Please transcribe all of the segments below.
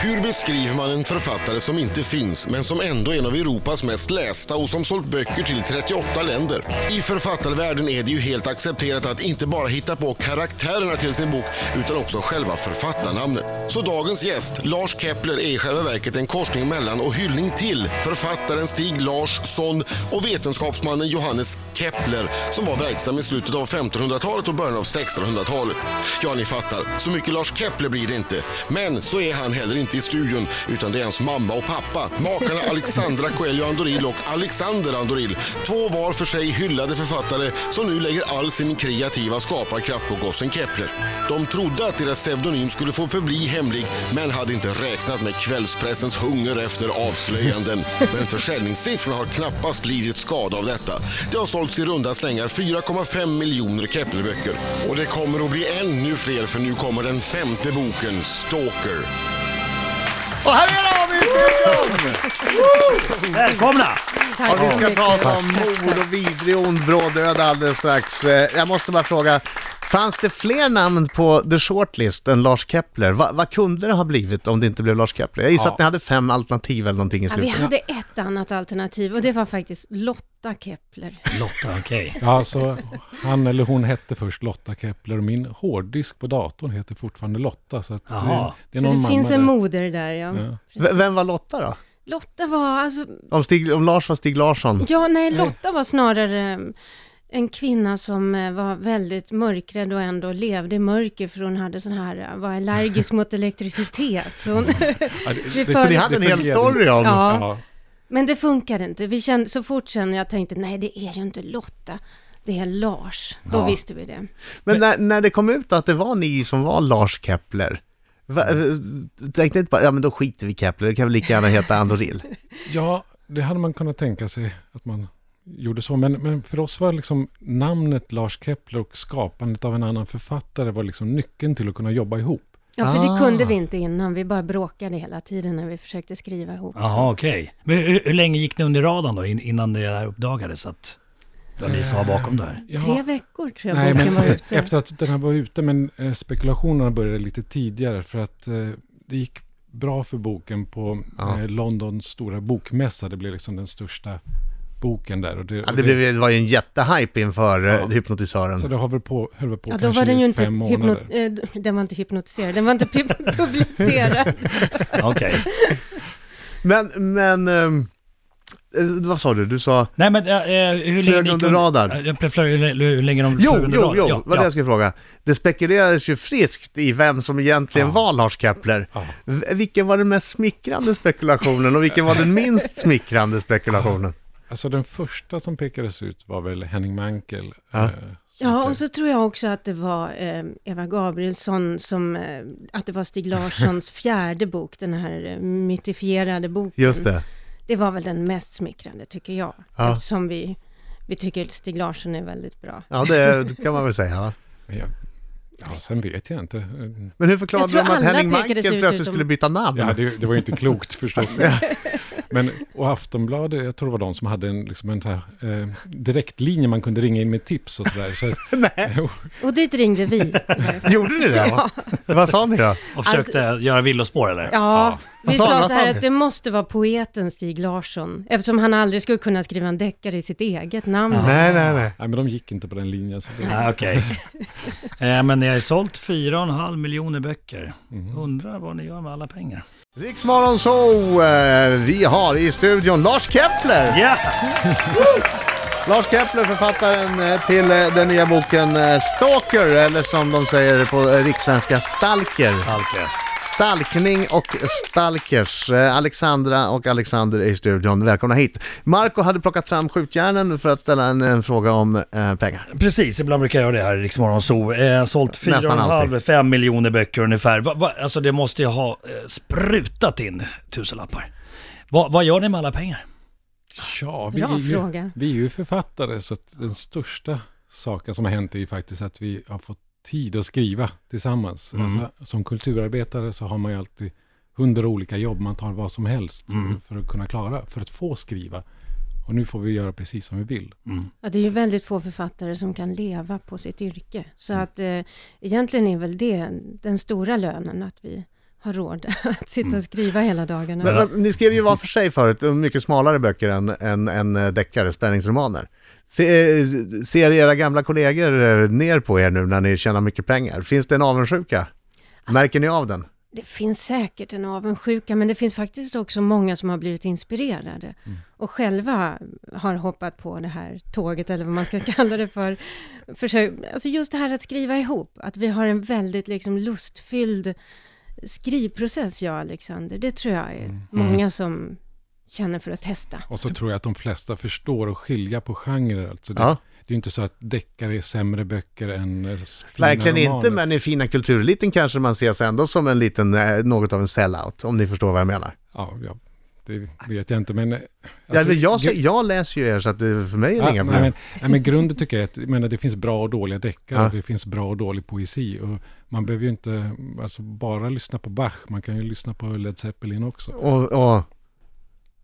Hur beskriver man en författare som inte finns men som ändå är en av Europas mest lästa och som sålt böcker till 38 länder? I författarvärlden är det ju helt accepterat att inte bara hitta på karaktärerna till sin bok utan också själva författarnamnet. Så dagens gäst, Lars Kepler, är i själva verket en korsning mellan och hyllning till författaren Stig Larsson och vetenskapsmannen Johannes Kepler som var verksam i slutet av 1500-talet och början av 1600-talet. Ja, ni fattar, så mycket Lars Kepler blir det inte. Men så är han heller inte i studion utan det är hans mamma och pappa, makarna Alexandra Coelho Andoril och Alexander Andoril. Två var för sig hyllade författare som nu lägger all sin kreativa skaparkraft på gossen Kepler. De trodde att deras pseudonym skulle få förbli hemlig men hade inte räknat med kvällspressens hunger efter avslöjanden. Men försäljningssiffrorna har knappast lidit skada av detta. Det har sålts i runda slängar 4,5 miljoner Keplerböcker. Och det kommer att bli ännu fler för nu kommer den femte boken, Stalker. Och här är de i studion! Välkomna! Tack Och vi ska prata om mord och vidrig ond brådöd alldeles strax. Eh, Jag måste bara fråga, fanns det fler namn på The Shortlist än Lars Kepler? Va, vad kunde det ha blivit om det inte blev Lars Kepler? Jag gissar att ni hade fem alternativ eller någonting i Ja, vi slutet. hade ett annat alternativ och det var faktiskt Lotta Kepler. Lotta, okej. Ja, så han eller hon hette först Lotta Kepler och min hårddisk på datorn heter fortfarande Lotta. Så att det, Jaha. det är Så det finns en där. moder där ja. Ja. Vem var Lotta då? Lotta var alltså, Om, Stig, om Lars var Stig Larsson? ja nej Lotta var snarare eh, en kvinna som eh, var väldigt mörkrädd och ändå levde i mörker för hon hade sån här, eh, var allergisk mot elektricitet. Så hon, Ja, det, Vi det, för- ni hade en hel story om... Ja. Ja. men det funkade inte. Vi kände, så fort sen jag tänkte, nej det är ju inte Lotta, det är Lars. Då Ja. visste vi det. Men när, när det kom ut att det var ni som var Lars Kepler, va, eh, tänkte inte bara, ja men då skiter vi Kepler, det kan väl lika gärna heta Andoril? ja, det hade man kunnat tänka sig att man gjorde så. Men, men för oss var liksom namnet Lars Kepler och skapandet av en annan författare var liksom nyckeln till att kunna jobba ihop. Ja, för Ah. det kunde vi inte innan. Vi bara bråkade hela tiden när vi försökte skriva ihop. Jaha, okej. Men hur, hur länge gick ni under radarn då in, innan det här uppdagades att det var ni som var bakom det här? Ja, Tre veckor tror jag Nej, boken men var ute. efter att den här var ute, men eh, spekulationerna började lite tidigare för att eh, det gick bra för boken på Ja. eh, Londons stora bokmässa. Det blev liksom den största boken där. Och det, Ja, det, blev, det var ju en jättehype inför Ja. eh, hypnotisören. Så det har väl på, höll väl på Ja, då kanske var den ju inte fem månader. hypno- eh, den var inte hypnotiserad, den var inte pub- publicerad. Okej. Men, men, eh, vad sa du? Du sa... Nej men äh, hur länge Flög under radar. Ja, hur, länge de Jo, flög under jo, radar? jo, Ja, vad det ja. jag skulle fråga. Det spekulerades ju friskt i vem som egentligen Ja. var Lars Kepler. Ja. Vilken var den mest smickrande spekulationen och vilken var den minst smickrande spekulationen? Alltså den första som pekades ut var väl Henning Mankell. Ja. eh, Ja, och så tror jag också att det var eh, Eva Gabrielsson som, eh, att det var Stig Larssons fjärde bok, den här eh, mytifierade boken. Just det. Det var väl den mest smickrande tycker jag, Ja. eftersom vi, vi tycker att Stig Larsson är väldigt bra. Ja, det det kan man väl säga. Jag, ja, sen vet jag inte. Men hur förklarade de att Henning Mankell plötsligt utom- skulle byta namn? Ja, det, det var ju inte klokt förstås. Men, och Aftonbladet, jag tror det var de som hade en, liksom en här, eh, direktlinje man kunde ringa in med tips och sådär. Så, Nej. Och dit ringde vi. Gjorde ni det? Ja. Vad sa ni då? Och försökte göra villospår eller? Ja, Vad vi sa- så här att det måste vara poeten Stig Larsson, eftersom han aldrig skulle kunna skriva en deckare i sitt eget namn. Nej, nej, nej. nej, men de gick inte på den linjen. Så det, Nej, okej. eh, men ni har ju sålt 4,5 miljoner böcker. Mhm. Undrar vad ni gör med alla pengar? Riksmorgon så eh, vi har i studion Lars Kepler! Ja! Lars Kepler, författaren eh, till eh, den nya boken eh, Stalker, eller som de säger på rikssvenska, Stalker. Alke. Stalkning och stalkers. Alexandra och Alexander är i studion. Välkomna hit. Marco hade plockat fram skjutjärnen för att ställa en, en fråga om eh, pengar. Precis, ibland brukar jag göra det här i Rix Morgon Zoo. Eh, sålt Nästan alltid. 4,5-5 miljoner böcker ungefär. Va, va, alltså det måste ju ha eh, sprutat in tusenlappar. Va, vad gör ni med alla pengar? ja, vi Bra är, ju, fråga. vi är ju författare så att den största saken som har hänt är ju faktiskt att vi har fått tid att skriva tillsammans. Mm. Alltså, som kulturarbetare så har man ju alltid hundra olika jobb, man tar vad som helst Mm. för att kunna klara, för att få skriva. Och nu får vi göra precis som vi vill. Mm. Ja, det är ju väldigt få författare som kan leva på sitt yrke. Så Mm. att eh, egentligen är väl det den stora lönen, att vi har råd att sitta och skriva hela dagarna. Men, men, ni skrev ju var för sig förut, och mycket smalare böcker än, än, än eh, deckare, spänningsromaner. Eh, ser era gamla kollegor eh, ner på er nu när ni tjänar mycket pengar? Finns det en avundsjuka? Märker ni av den? Det finns säkert en avundsjuka, men det finns faktiskt också många som har blivit inspirerade och själva har hoppat på det här tåget, eller vad man ska kalla det för. Försök, alltså just det här att skriva ihop, att vi har en väldigt liksom lustfylld skrivprocess, och Alexander. Det tror jag är många som känner för att testa. Och så tror jag att de flesta förstår och skilja på genrer. Alltså det, Ja. det är ju inte så att deckare är sämre böcker än eh, fina Verkligen inte, romaner. men i fina kultureliten kanske man ses ändå som en liten, eh, något av en sellout, om ni förstår vad jag menar. Ja, ja, det vet jag inte, men... eh, ja, alltså, men jag, jag läser ju er så att det, för mig är det Ja, inga nej, problem. men, nej, men grunden tycker jag är att jag menar, det finns bra och dåliga deckare, Ja. och det finns bra och dålig poesi. Och man behöver ju inte alltså, bara lyssna på Bach, man kan ju lyssna på Led Zeppelin också. Och, och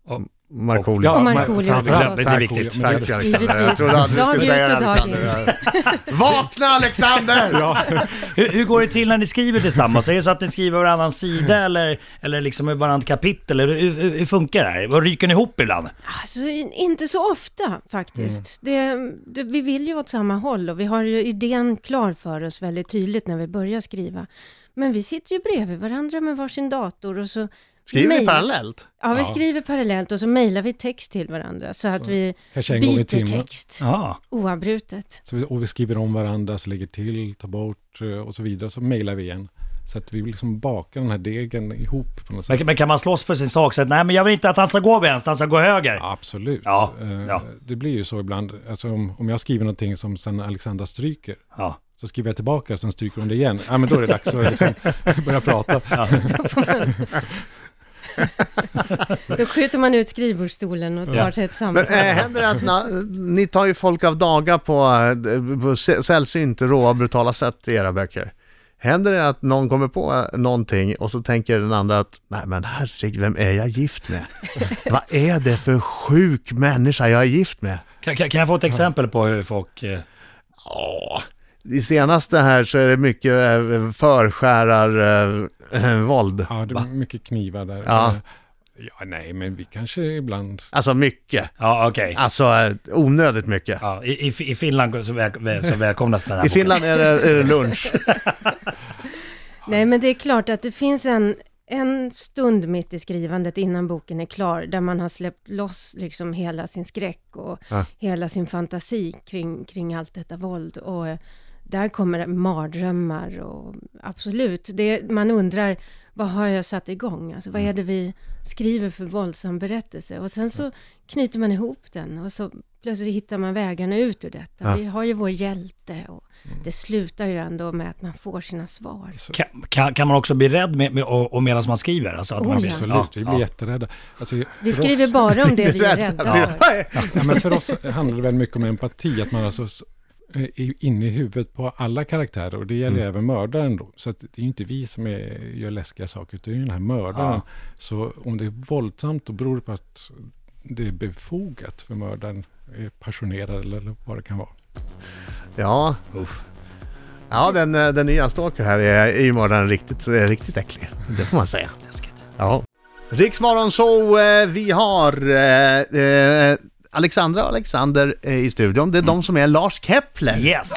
Och- Markoolio. Och Markoolio, framförallt, det är viktigt. Tack. Alexander. Jag trodde aldrig du skulle säga det Alexander. Vakna Alexander! Hur, hur går det till när ni skriver tillsammans? Är det så att ni skriver varannan sida eller, eller liksom varannat kapitel? Eller hur, hur, hur funkar det här? Vad Ryker ni ihop ibland? Alltså in- inte så ofta faktiskt. Det, det, vi vill ju åt samma håll och vi har ju idén klar för oss väldigt tydligt när vi börjar skriva. Men vi sitter ju bredvid varandra med varsin dator och så Skriver ni mejlar- parallellt? Ja, vi Ja. skriver parallellt och så mejlar vi text till varandra så att vi byter text Ja. oavbrutet. Så vi, och vi skriver om varandra, så lägger till, tar bort eh, och så vidare. Så mejlar vi igen. Så att vi liksom bakar den här degen ihop på något sätt. Men, men kan man slåss för sin sak? Så att, nej, men jag vill inte att han ska gå vänster, han ska gå höger. Absolut. Ja, Eh, ja. Det blir ju så ibland. Alltså om, om jag skriver någonting som sen Alexandra stryker. Ja. Så skriver jag tillbaka, sen stryker hon det igen. Ja, men då är det dags att liksom börja prata. Då skjuter man ut skrivbordsstolen och tar Ja. sig ett Men samtal. äh, händer det att na, ni tar ju folk av daga på, eh, på sä- sällsynt råa brutala sätt i era böcker? Händer det att någon kommer på eh, någonting och så tänker den andra att nej men herregud, vem är jag gift med? Vad är det för sjuk människa jag är gift med? Kan, kan, kan jag få ett exempel på hur folk... Eh, Ja, i senaste här så är det mycket eh, förskärarvåld. Eh, våld. Ja, det är mycket knivar där. Ja. Eh, Ja, nej, men vi kanske ibland... alltså mycket. ja, okej. Alltså eh, onödigt mycket. Ja, i, i, Finland så, väl, så välkomnas den här I boken. Finland är det, är det lunch. Nej, men det är klart att det finns en, en stund mitt i skrivandet innan boken är klar, där man har släppt loss liksom hela sin skräck och Ja. hela sin fantasi kring, kring allt detta våld. Och eh, där kommer mardrömmar och absolut, det, man undrar, vad har jag satt igång? Alltså vad är det vi skriver för våldsam berättelse? Och sen så knyter man ihop den och så plötsligt hittar man vägarna ut ur detta. Ja. Vi har ju vår hjälte och det slutar ju ändå med att man får sina svar. Kan, kan, kan man också bli rädd med, med, och, och medan man skriver? Alltså att Oh, man ja. blir, Absolut, vi blir jätterädda. Alltså, Vi skriver oss, bara om det vi är rädda för. ja, men för oss handlar det väldigt mycket om empati, att man alltså inne i huvudet på alla karaktärer och det gäller Mm. även mördaren då. Så att det är ju inte vi som är, gör läskiga saker, utan det är ju den här mördaren. Ja. Så om det är våldsamt, då beror det på att det är befogat för mördaren är passionerad eller vad det kan vara. Ja. Ja, den, eh, den nya Stalker här är, är ju mördaren riktigt, eh, riktigt äcklig. Det får man säga. Läskigt. Ja. Riksmorgon så eh, vi har eh, eh, Alexandra och Alexander eh, i studion. Det är de som är Lars Kepler. Yes!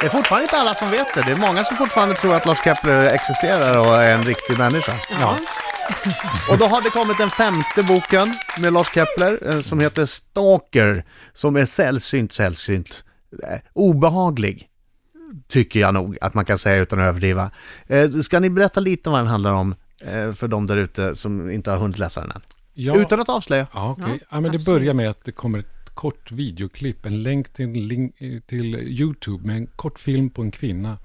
Det är fortfarande inte alla som vet det. Det är många som fortfarande tror att Lars Kepler existerar och är en riktig människa. Ja. Och då har det kommit den femte boken med Lars Kepler eh, som heter Stalker. Som är sällsynt, sällsynt eh, obehaglig. Tycker jag nog att man kan säga utan att överdriva. Eh, ska ni berätta lite om vad den handlar om eh, för de där ute som inte har hunnit läsa den än? Ja, Utan att avslöja. ja, okej. Ja, ja, men det absolut. börjar med att det kommer ett kort videoklipp, en länk till, link, till YouTube med en kort film på en kvinna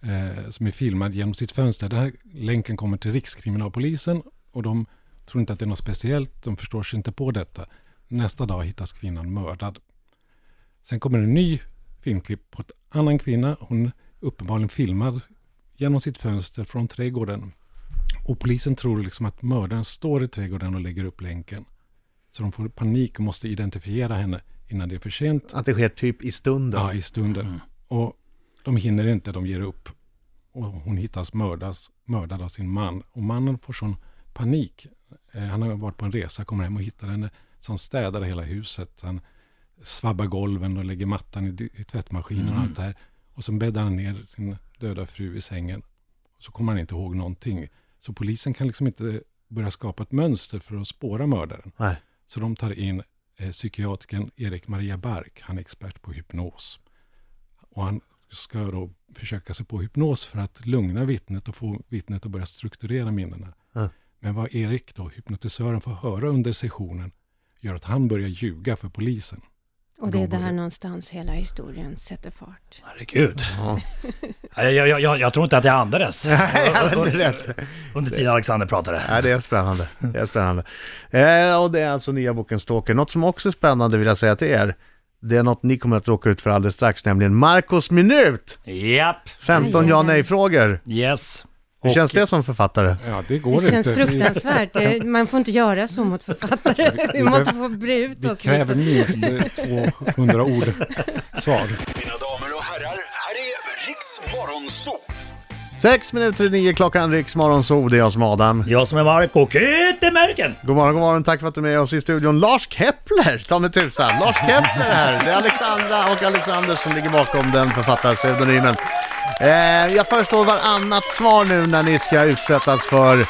eh, som är filmad genom sitt fönster. Den här länken kommer till Rikskriminalpolisen och de tror inte att det är något speciellt, de förstår sig inte på detta. Nästa dag hittas kvinnan mördad. Sen kommer en ny filmklipp på en annan kvinna. Hon är uppenbarligen filmad genom sitt fönster från trädgården. Och polisen tror liksom att mördaren står i trädgården och lägger upp länken. Så de får panik och måste identifiera henne innan det är för sent. Att det sker typ i stunden. Ja, i stunden. Och de hinner inte, de ger upp. och hon hittas mördas, mördad av sin man. Och mannen får sån panik. Eh, han har varit på en resa, kommer hem och hittar henne. Så han städar hela huset. Han svabbar golven och lägger mattan i, i tvättmaskinen och allt det här. Och så bäddar han ner sin döda fru i sängen. Och så kommer han inte ihåg någonting. Så polisen kan liksom inte börja skapa ett mönster för att spåra mördaren. Nej. Så de tar in eh, psykiatrikern Erik Maria Bark, han är expert på hypnos. Och han ska då försöka sig på hypnos för att lugna vittnet och få vittnet att börja strukturera minnena. Ja. Men vad Erik då, hypnotisören, får höra under sessionen gör att han börjar ljuga för polisen. Och det är börjar- där någonstans hela historien sätter fart. Herregud. Ja. Jag, jag, jag, jag tror inte att jag andades Nej, det rätt. under tiden Alexander pratade. Ja, det är spännande. Det är spännande. Eh, och det är alltså nya boken Stalker. Något som också är spännande vill jag säga till er. Det är något ni kommer att råka ut för alldeles strax, nämligen Marcos minut. Japp. 15 Aj, ja nej-frågor. Yes. Hur känns det som författare? Ja, det går Det känns inte. fruktansvärt. Det- Man får inte göra så mot författare. Vi måste få bre ut oss kräver lite. minst eh, 200 ord svar. Sex minuter i nio klockan, Riks Morgonzoo. Det är jag som är Adam. Jag som är Marco Kyttemörken. God morgon, god morgon. Tack för att du är med oss i studion. Lars Kepler, ta mig tusan. Lars Kepler här. Det är Alexandra och Alexander som ligger bakom den författarpseudonymen. Eh, jag föreslår varannat svar nu när ni ska utsättas för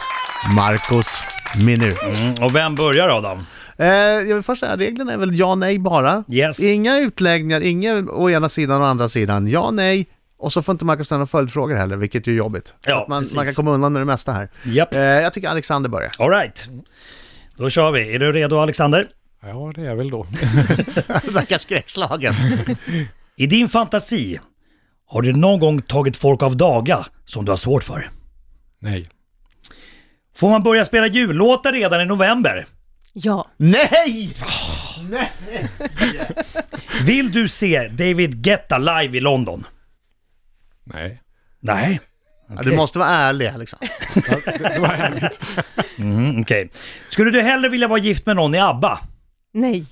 Marcos minut. Mm, och vem börjar Adam? Eh, jag vill först säga, reglerna är väl ja, nej bara. Yes. Inga utläggningar, inga å ena sidan och andra sidan. Ja, nej. Och så får inte Marcus ställa några följdfrågor heller, vilket är jobbigt. Ja, att man, man kan komma undan med det mesta här. Japp. Eh, jag tycker Alexander börjar. Alright. Då kör vi. Är du redo Alexander? Ja, det är väl då. Det verkar skräckslagen. I din fantasi, har du någon gång tagit folk av daga som du har svårt för? Nej. Får man börja spela jullåtar redan i november? Ja. nej! Vill du se David Guetta live i London? Nej. Nej. Ja, du måste vara ärlig Alexander. Det var härligt. Mm, Okej. Skulle du hellre vilja vara gift med någon i ABBA? Nej.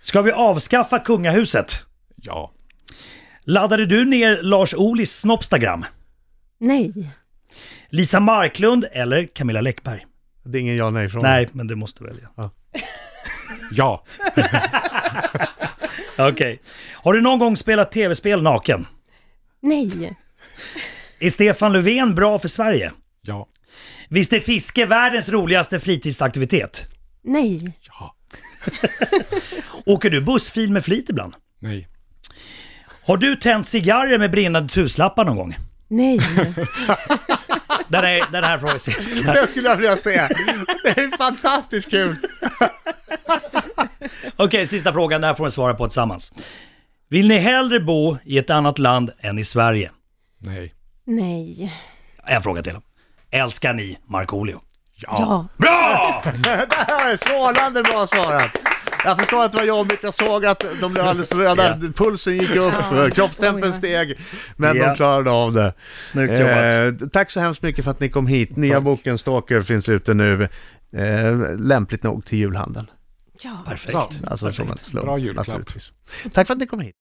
Ska vi avskaffa kungahuset? Ja. Laddade du ner Lars Ohlys Snopstagram? Nej. Lisa Marklund eller Camilla Läckberg? Det är ingen ja nej fråga. Nej, men du måste välja. Ja. Okej. Har du någon gång spelat tv-spel naken? Nej. Är Stefan Löfven bra för Sverige? Ja. Visst är fiske världens roligaste fritidsaktivitet? Nej. Ja. Åker du bussfil med flit ibland? Nej. Har du tänt cigarrer med brinnande tuslappar någon gång? Nej. Den, är, den här frågan är sista. Det skulle jag vilja se. Det är fantastiskt kul. Okej, sista frågan. Den här får ni svara på tillsammans. Vill ni hellre bo i ett annat land än i Sverige? Nej. Nej. En fråga till. Älskar ni Markoolio? Ja. Bra! Det här är strålande bra svarat. Jag förstår att det var jobbigt, jag såg att de blev alldeles röda, Ja. pulsen gick upp, Ja. kroppstempen steg, men Ja. de klarade av det. Snyggt jobbat. Eh, tack så hemskt mycket för att ni kom hit. Nya boken Stalker finns ute nu, eh, lämpligt nog till julhandeln. Ja. Perfekt. Bra. Alltså som en slump, Bra julklapp. naturligtvis. Tack för att ni kom hit.